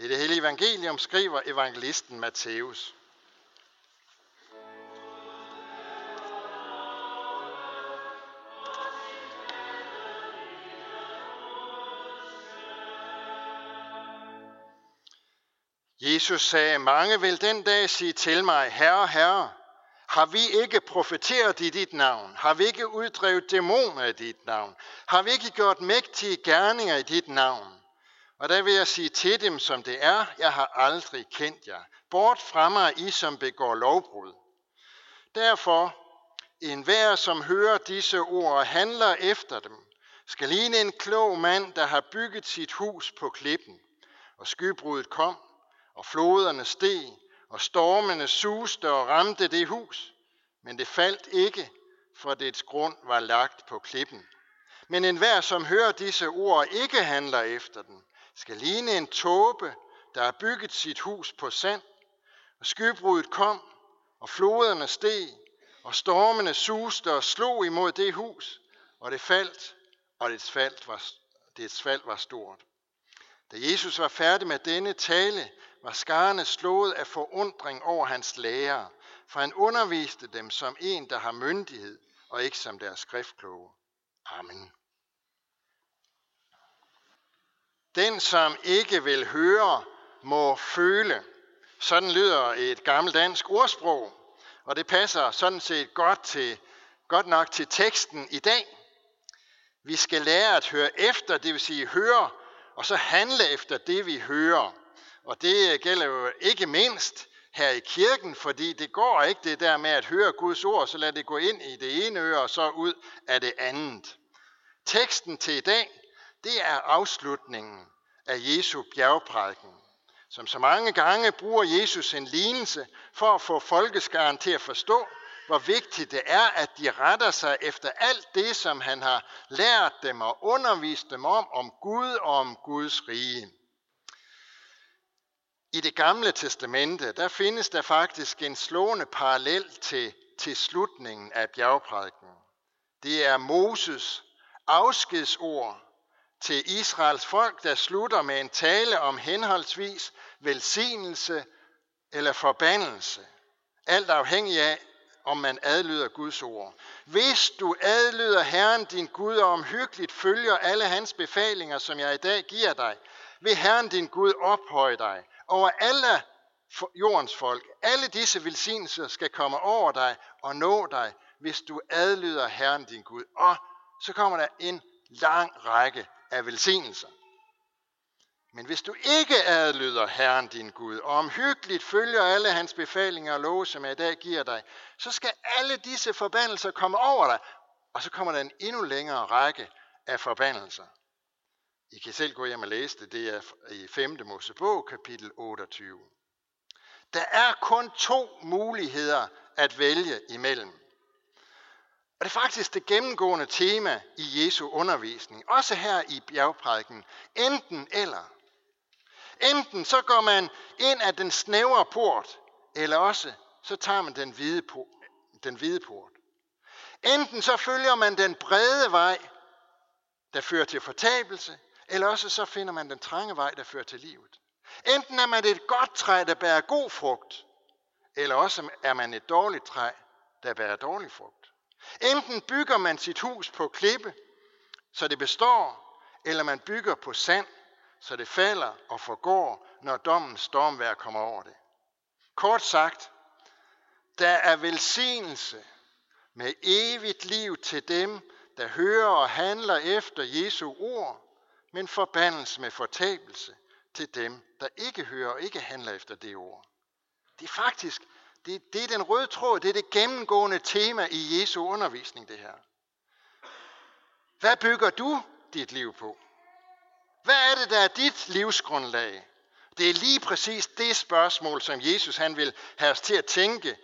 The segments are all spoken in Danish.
Det er det hele evangelium, skriver evangelisten Matthæus. Jesus sagde, mange vil den dag sige til mig, Herre, Herre, har vi ikke profeteret i dit navn? Har vi ikke uddrevet dæmoner i dit navn? Har vi ikke gjort mægtige gerninger i dit navn? Og der vil jeg sige til dem, som det er, jeg har aldrig kendt jer. Bort fra mig, I som begår lovbrud. Derfor, en hver, som hører disse ord og handler efter dem, skal ligne en klog mand, der har bygget sit hus på klippen. Og skybruddet kom, og floderne steg, og stormene suste og ramte det hus, men det faldt ikke, for dets grund var lagt på klippen. Men enhver, som hører disse ord og ikke handler efter den, skal ligne en tåbe, der har bygget sit hus på sand. Og skybruddet kom, og floderne steg, og stormene suste og slog imod det hus, og det faldt, og dets fald var, dets fald var stort. Da Jesus var færdig med denne tale, var skarne slået af forundring over hans lærer, for han underviste dem som en, der har myndighed, og ikke som deres skriftkloge. Amen. Den, som ikke vil høre, må føle. Sådan lyder et gammelt dansk ordsprog, og det passer sådan set godt, til, godt nok til teksten i dag. Vi skal lære at høre efter, det vil sige høre, og så handle efter det, vi hører. Og det gælder jo ikke mindst her i kirken, fordi det går ikke det der med at høre Guds ord, så lad det gå ind i det ene øre og så ud af det andet. Teksten til i dag, det er afslutningen af Jesu bjergprædiken. Som så mange gange bruger Jesus en lignelse for at få folkeskaren til at forstå, hvor vigtigt det er, at de retter sig efter alt det, som han har lært dem og undervist dem om, om Gud og om Guds rige. I det gamle testamente, der findes der faktisk en slående parallel til, til slutningen af bjergprædiken. Det er Moses afskedsord til Israels folk, der slutter med en tale om henholdsvis velsignelse eller forbandelse. Alt afhængig af, om man adlyder Guds ord. Hvis du adlyder Herren din Gud og omhyggeligt følger alle hans befalinger, som jeg i dag giver dig, vil Herren din Gud ophøje dig over alle jordens folk. Alle disse velsignelser skal komme over dig og nå dig, hvis du adlyder Herren din Gud. Og så kommer der en lang række af velsignelser. Men hvis du ikke adlyder Herren din Gud, og omhyggeligt følger alle hans befalinger og love, som jeg i dag giver dig, så skal alle disse forbandelser komme over dig, og så kommer der en endnu længere række af forbandelser. I kan selv gå hjem og læse det. Det er i 5. Mosebog, kapitel 28. Der er kun to muligheder at vælge imellem. Og det er faktisk det gennemgående tema i Jesu undervisning, også her i bjergprædiken. Enten eller. Enten så går man ind af den snævre port, eller også så tager man den hvide, port, den hvide port. Enten så følger man den brede vej, der fører til fortabelse, eller også så finder man den trange vej, der fører til livet. Enten er man et godt træ, der bærer god frugt, eller også er man et dårligt træ, der bærer dårlig frugt. Enten bygger man sit hus på klippe, så det består, eller man bygger på sand, så det falder og forgår, når dommens stormvær kommer over det. Kort sagt, der er velsignelse med evigt liv til dem, der hører og handler efter Jesu ord, men forbandelse med fortabelse til dem, der ikke hører og ikke handler efter det ord. Det er faktisk, det, det er den røde tråd, det er det gennemgående tema i Jesu undervisning, det her. Hvad bygger du dit liv på? Hvad er det, der er dit livsgrundlag? Det er lige præcis det spørgsmål, som Jesus han vil have os til at tænke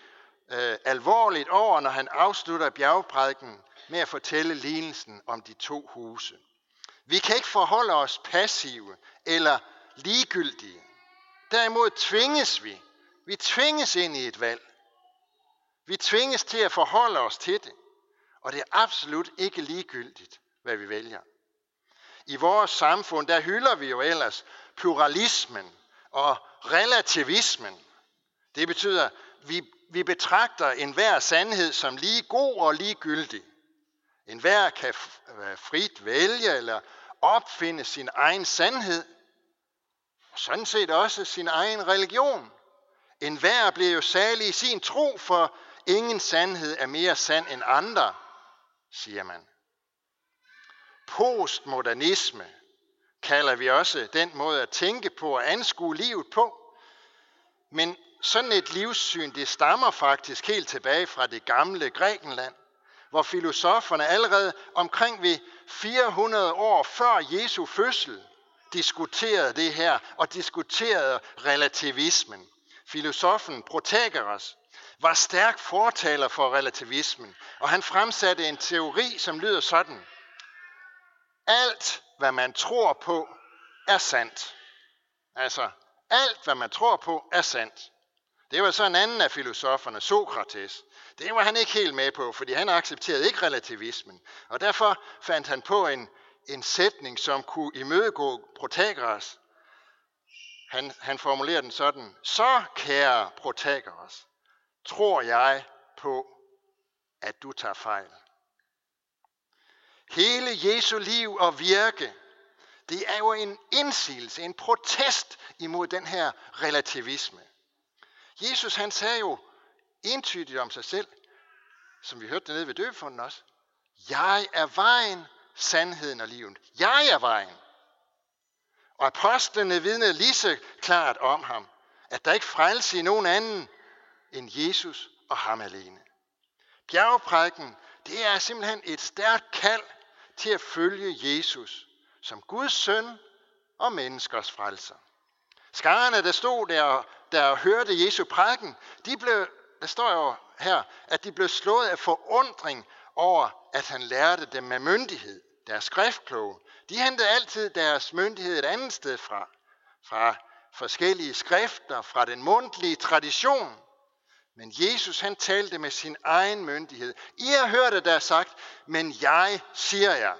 øh, alvorligt over, når han afslutter bjergprædiken med at fortælle lignelsen om de to huse. Vi kan ikke forholde os passive eller ligegyldige. Derimod tvinges vi. Vi tvinges ind i et valg. Vi tvinges til at forholde os til det. Og det er absolut ikke ligegyldigt, hvad vi vælger. I vores samfund, der hylder vi jo ellers pluralismen Og relativismen, det betyder, at vi, vi betragter enhver sandhed som lige god og ligegyldig. Enhver kan øh, frit vælge eller opfinde sin egen sandhed, og sådan set også sin egen religion. En hver bliver jo særlig i sin tro, for ingen sandhed er mere sand end andre, siger man. Postmodernisme kalder vi også den måde at tænke på og anskue livet på. Men sådan et livssyn, det stammer faktisk helt tilbage fra det gamle Grækenland, hvor filosoferne allerede omkring ved 400 år før Jesu fødsel diskuterede det her og diskuterede relativismen. Filosofen Protagoras var stærk fortaler for relativismen, og han fremsatte en teori, som lyder sådan. Alt, hvad man tror på, er sandt. Altså, alt, hvad man tror på, er sandt. Det var så en anden af filosoferne, Sokrates. Det var han ikke helt med på, fordi han accepterede ikke relativismen. Og derfor fandt han på en, en sætning, som kunne imødegå Protagoras. Han, han formulerer den sådan. Så, kære Protagoras, tror jeg på, at du tager fejl. Hele Jesu liv og virke, det er jo en indsigelse, en protest imod den her relativisme. Jesus han sagde jo entydigt om sig selv, som vi hørte nede ved døbefonden også. Jeg er vejen, sandheden og livet. Jeg er vejen. Og apostlene vidnede lige så klart om ham, at der ikke frelse i nogen anden end Jesus og ham alene. Bjergprædiken, det er simpelthen et stærkt kald til at følge Jesus som Guds søn og menneskers frelser. Skarerne, der stod der, der hørte Jesu prædiken, de blev, der står jo her, at de blev slået af forundring over, at han lærte dem med myndighed, deres skriftkloge. De hentede altid deres myndighed et andet sted fra, fra forskellige skrifter, fra den mundtlige tradition. Men Jesus han talte med sin egen myndighed. I har hørt, at der er sagt, men jeg siger jer.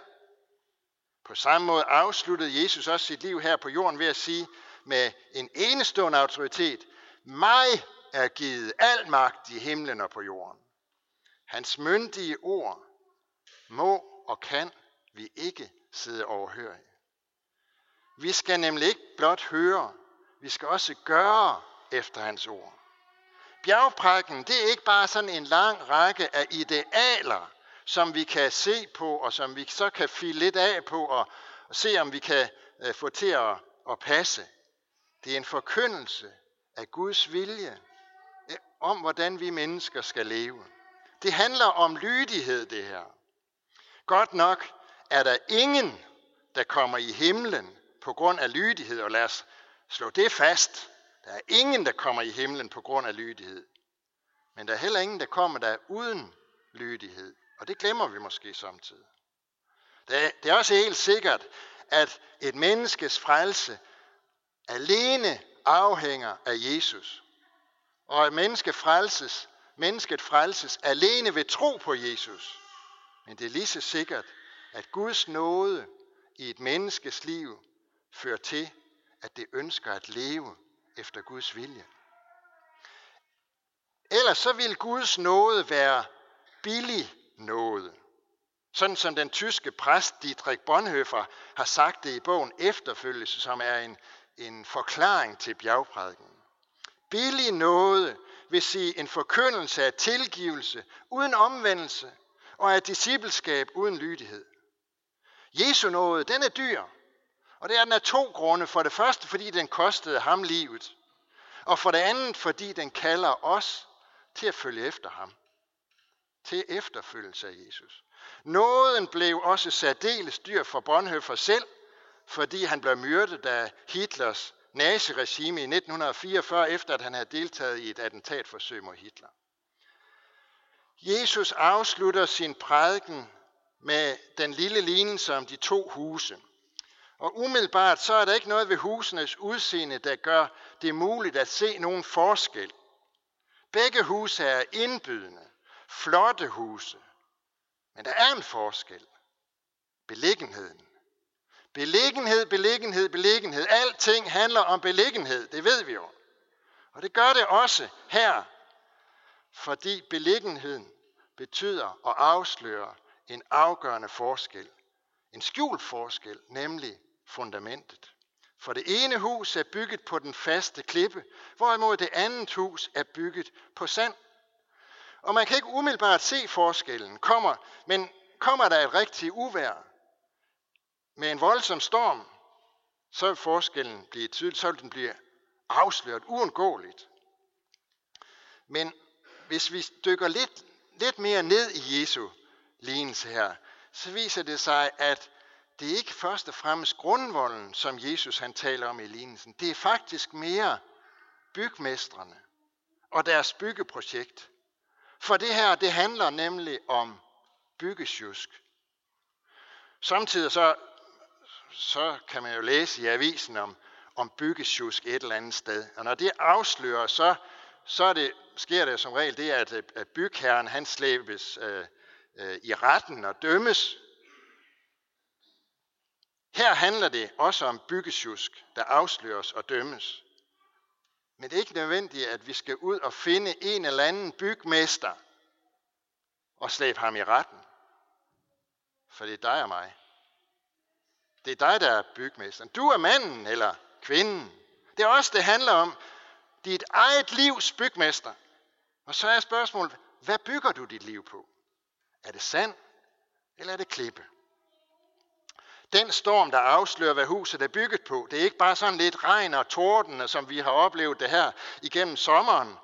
På samme måde afsluttede Jesus også sit liv her på jorden ved at sige med en enestående autoritet, mig er givet al magt i himlen og på jorden. Hans myndige ord må og kan vi ikke sidde overhørige. Vi skal nemlig ikke blot høre, vi skal også gøre efter hans ord. Bjergprækken, det er ikke bare sådan en lang række af idealer, som vi kan se på, og som vi så kan file lidt af på, og se om vi kan øh, få til at, at passe. Det er en forkyndelse af Guds vilje øh, om, hvordan vi mennesker skal leve. Det handler om lydighed, det her. Godt nok er der ingen, der kommer i himlen på grund af lydighed, og lad os slå det fast. Der er ingen, der kommer i himlen på grund af lydighed. Men der er heller ingen, der kommer der uden lydighed. Og det glemmer vi måske samtidig. Det er også helt sikkert, at et menneskes frelse alene afhænger af Jesus. Og at menneske frelses, mennesket frelses alene ved tro på Jesus. Men det er lige så sikkert, at Guds nåde i et menneskes liv fører til, at det ønsker at leve efter Guds vilje. Ellers så vil Guds nåde være billig nåde. Sådan som den tyske præst Dietrich Bonhoeffer har sagt det i bogen Efterfølgelse, som er en, en forklaring til bjergprædiken. Billig nåde vil sige en forkyndelse af tilgivelse uden omvendelse og af discipleskab uden lydighed. Jesu nåde, den er dyr, og det er den af to grunde. For det første, fordi den kostede ham livet, og for det andet, fordi den kalder os til at følge efter ham. Til efterfølgelse af Jesus. Nåden blev også særdeles dyr for Bonhoeffer selv, fordi han blev myrdet af Hitlers naziregime i 1944, efter at han havde deltaget i et attentatforsøg mod Hitler. Jesus afslutter sin prædiken med den lille lignelse om de to huse. Og umiddelbart så er der ikke noget ved husenes udseende, der gør det muligt at se nogen forskel. Begge huse er indbydende, flotte huse. Men der er en forskel. Beliggenheden. Beliggenhed, beliggenhed, beliggenhed. Alting handler om beliggenhed, det ved vi jo. Og det gør det også her, fordi beliggenheden betyder og afslører en afgørende forskel. En skjult forskel, nemlig fundamentet. For det ene hus er bygget på den faste klippe, hvorimod det andet hus er bygget på sand. Og man kan ikke umiddelbart se forskellen, kommer, men kommer der et rigtigt uvær med en voldsom storm, så vil forskellen blive tydelig, så vil den blive afsløret uundgåeligt. Men hvis vi dykker lidt, lidt mere ned i Jesu lignelse her, så viser det sig, at det er ikke først og fremmest grundvolden, som Jesus han taler om i lignelsen. Det er faktisk mere bygmestrene og deres byggeprojekt. For det her, det handler nemlig om byggesjusk. Samtidig så, så kan man jo læse i avisen om, om byggesjusk et eller andet sted. Og når det afslører, så, så er det, sker det som regel det, at, at bygherren han slæbes øh, øh, i retten og dømmes. Her handler det også om byggesjusk, der afsløres og dømmes. Men det er ikke nødvendigt, at vi skal ud og finde en eller anden bygmester og slæbe ham i retten. For det er dig og mig. Det er dig, der er bygmesteren. Du er manden eller kvinden. Det er også det handler om. Dit eget livs bygmester. Og så er spørgsmålet, hvad bygger du dit liv på? Er det sand, eller er det klippe? Den storm, der afslører, hvad huset er bygget på, det er ikke bare sådan lidt regn og torden, som vi har oplevet det her igennem sommeren.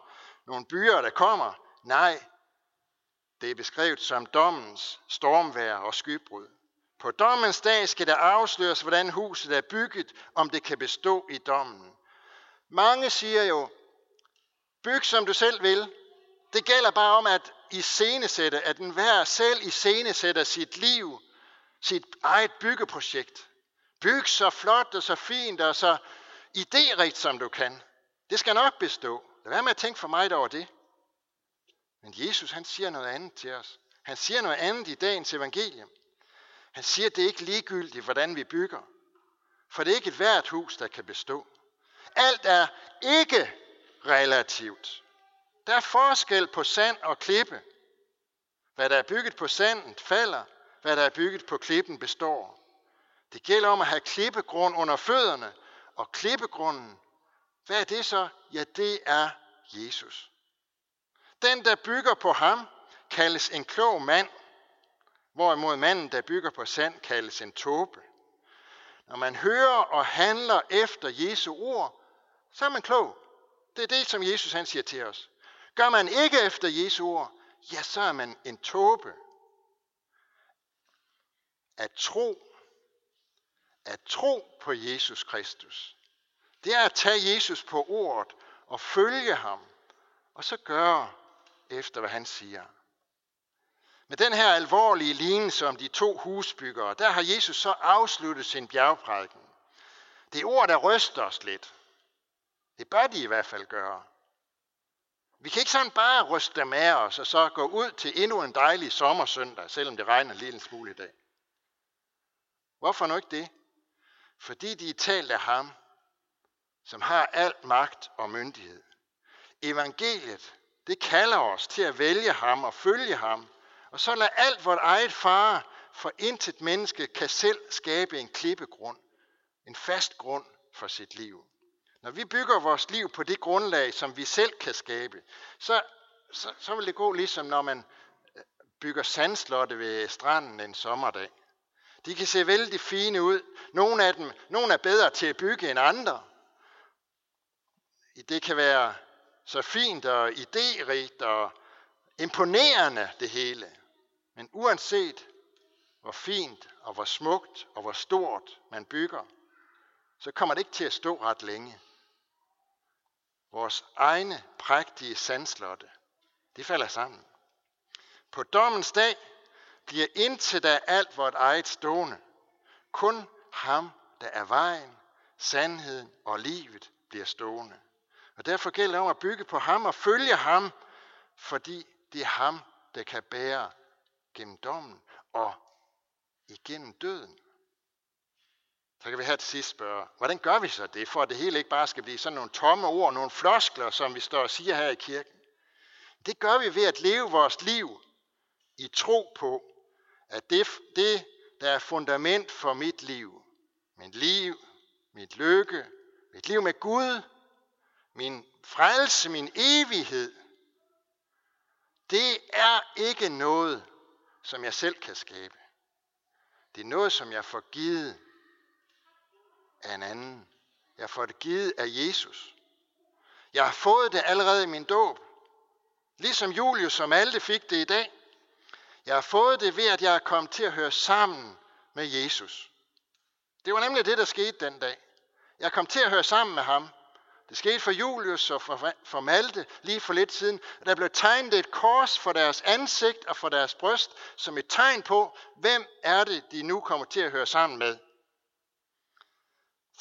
Nogle byer, der kommer. Nej, det er beskrevet som dommens stormvær og skybrud. På dommens dag skal der afsløres, hvordan huset er bygget, om det kan bestå i dommen. Mange siger jo, byg som du selv vil. Det gælder bare om at iscenesætte, at enhver selv iscenesætter sit liv, sit eget byggeprojekt. Byg så flot og så fint og så idérigt som du kan. Det skal nok bestå. Lad være med at tænke for mig over det. Men Jesus han siger noget andet til os. Han siger noget andet i dagens evangelium. Han siger, at det er ikke ligegyldigt, hvordan vi bygger. For det er ikke et hvert hus, der kan bestå. Alt er ikke relativt. Der er forskel på sand og klippe. Hvad der er bygget på sandet falder, hvad der er bygget på klippen består. Det gælder om at have klippegrund under fødderne, og klippegrunden, hvad er det så? Ja, det er Jesus. Den, der bygger på ham, kaldes en klog mand, hvorimod manden, der bygger på sand, kaldes en tåbe. Når man hører og handler efter Jesu ord, så er man klog. Det er det, som Jesus han siger til os. Gør man ikke efter Jesu ord, ja, så er man en tåbe. At tro, at tro på Jesus Kristus, det er at tage Jesus på ordet og følge ham, og så gøre efter, hvad han siger. Med den her alvorlige lignelse om de to husbyggere, der har Jesus så afsluttet sin bjergprædiken. Det er ord, der ryster os lidt. Det bør de i hvert fald gøre. Vi kan ikke sådan bare ryste dem af os og så gå ud til endnu en dejlig sommersøndag, selvom det regner lidt en smule i dag. Hvorfor nu ikke det? Fordi de er talt af ham, som har alt magt og myndighed. Evangeliet, det kalder os til at vælge ham og følge ham, og så lad alt vort eget fare, for intet menneske kan selv skabe en klippegrund, en fast grund for sit liv. Når vi bygger vores liv på det grundlag, som vi selv kan skabe, så, så, så vil det gå ligesom når man øh, bygger sandslotte ved stranden en sommerdag. De kan se vældig fine ud. Nogle af dem nogle er bedre til at bygge end andre. Det kan være så fint og idérigt og imponerende det hele. Men uanset hvor fint og hvor smukt og hvor stort man bygger, så kommer det ikke til at stå ret længe. Vores egne prægtige sandslotte, de falder sammen. På dommens dag bliver indtil da alt vort eget stående. Kun ham, der er vejen, sandheden og livet, bliver stående. Og derfor gælder det om at bygge på ham og følge ham, fordi det er ham, der kan bære gennem dommen og igennem døden. Så kan vi her til sidst spørge, hvordan gør vi så det, for at det hele ikke bare skal blive sådan nogle tomme ord, nogle floskler, som vi står og siger her i kirken? Det gør vi ved at leve vores liv i tro på, at det, det der er fundament for mit liv, mit liv, mit lykke, mit liv med Gud, min frelse, min evighed, det er ikke noget, som jeg selv kan skabe. Det er noget, som jeg får givet af en anden. Jeg får det givet af Jesus. Jeg har fået det allerede i min dåb. Ligesom Julius og Malte fik det i dag. Jeg har fået det ved, at jeg er kommet til at høre sammen med Jesus. Det var nemlig det, der skete den dag. Jeg kom til at høre sammen med ham. Det skete for Julius og for, for Malte lige for lidt siden. Der blev tegnet et kors for deres ansigt og for deres bryst, som et tegn på, hvem er det, de nu kommer til at høre sammen med.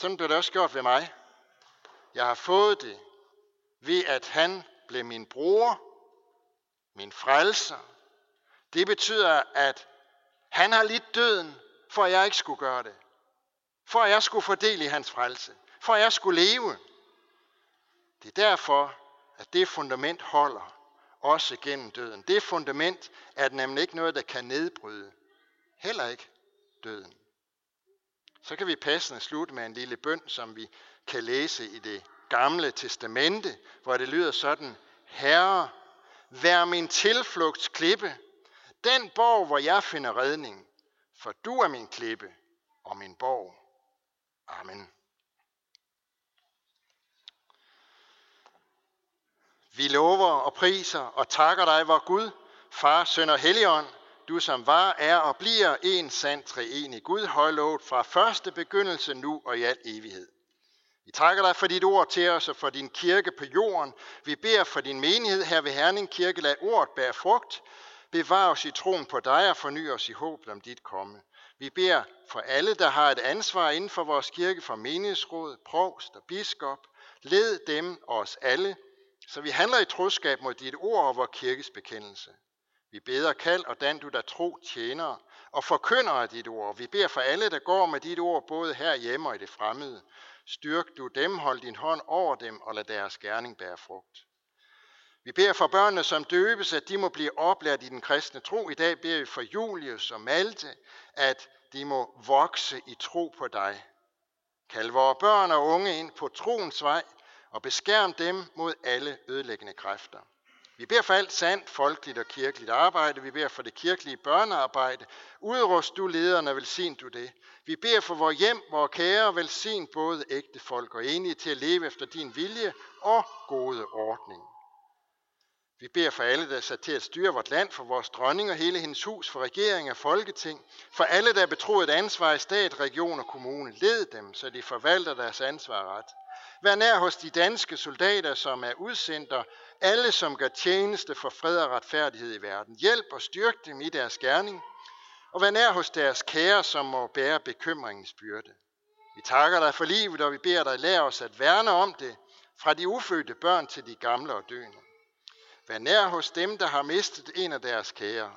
Sådan blev det også gjort ved mig. Jeg har fået det ved, at han blev min bror, min frelser. Det betyder, at han har lidt døden, for at jeg ikke skulle gøre det. For at jeg skulle fordele i hans frelse. For at jeg skulle leve. Det er derfor, at det fundament holder, også gennem døden. Det fundament er nemlig ikke noget, der kan nedbryde. Heller ikke døden. Så kan vi passende slutte med en lille bøn, som vi kan læse i det gamle testamente, hvor det lyder sådan, Herre, vær min tilflugtsklippe, den borg, hvor jeg finder redning, for du er min klippe og min borg. Amen. Vi lover og priser og takker dig, vor Gud, Far, Søn og Helligånd, du som var, er og bliver en sand treenig Gud, højlovet fra første begyndelse nu og i al evighed. Vi takker dig for dit ord til os og for din kirke på jorden. Vi beder for din menighed her ved Herning Kirke, lad ordet bære frugt. Bevar os i troen på dig og forny os i håb om dit komme. Vi beder for alle, der har et ansvar inden for vores kirke, for menighedsråd, provst og biskop. Led dem og os alle, så vi handler i troskab mod dit ord og vores kirkes bekendelse. Vi beder kald og dan du der tro tjenere og forkynder af dit ord. Vi beder for alle, der går med dit ord, både her hjemme og i det fremmede. Styrk du dem, hold din hånd over dem og lad deres gerning bære frugt. Vi beder for børnene, som døbes, at de må blive oplært i den kristne tro. I dag beder vi for Julius og Malte, at de må vokse i tro på dig. Kald vores børn og unge ind på troens vej og beskærm dem mod alle ødelæggende kræfter. Vi beder for alt sandt, folkeligt og kirkeligt arbejde. Vi beder for det kirkelige børnearbejde. Udrust du lederne, velsign du det. Vi beder for vores hjem, vores kære, velsign både ægte folk og enige til at leve efter din vilje og gode ordning. Vi beder for alle, der er sat til at styre vort land, for vores dronning og hele hendes hus, for regering og folketing, for alle, der er betroet ansvar i stat, region og kommune. Led dem, så de forvalter deres ansvar ret. Vær nær hos de danske soldater, som er udsendt, og alle, som gør tjeneste for fred og retfærdighed i verden. Hjælp og styrk dem i deres gerning, og vær nær hos deres kære, som må bære bekymringens byrde. Vi takker dig for livet, og vi beder dig lære os at værne om det, fra de ufødte børn til de gamle og døende. Vær nær hos dem, der har mistet en af deres kære,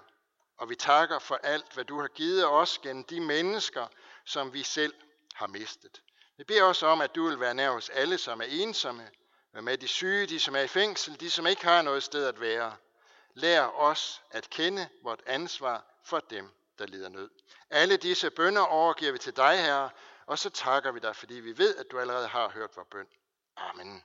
og vi takker for alt, hvad du har givet os gennem de mennesker, som vi selv har mistet. Vi beder også om, at du vil være nær hos alle, som er ensomme, med de syge, de som er i fængsel, de som ikke har noget sted at være. Lær os at kende vort ansvar for dem, der lider nød. Alle disse bønder overgiver vi til dig, Herre, og så takker vi dig, fordi vi ved, at du allerede har hørt vores bøn. Amen.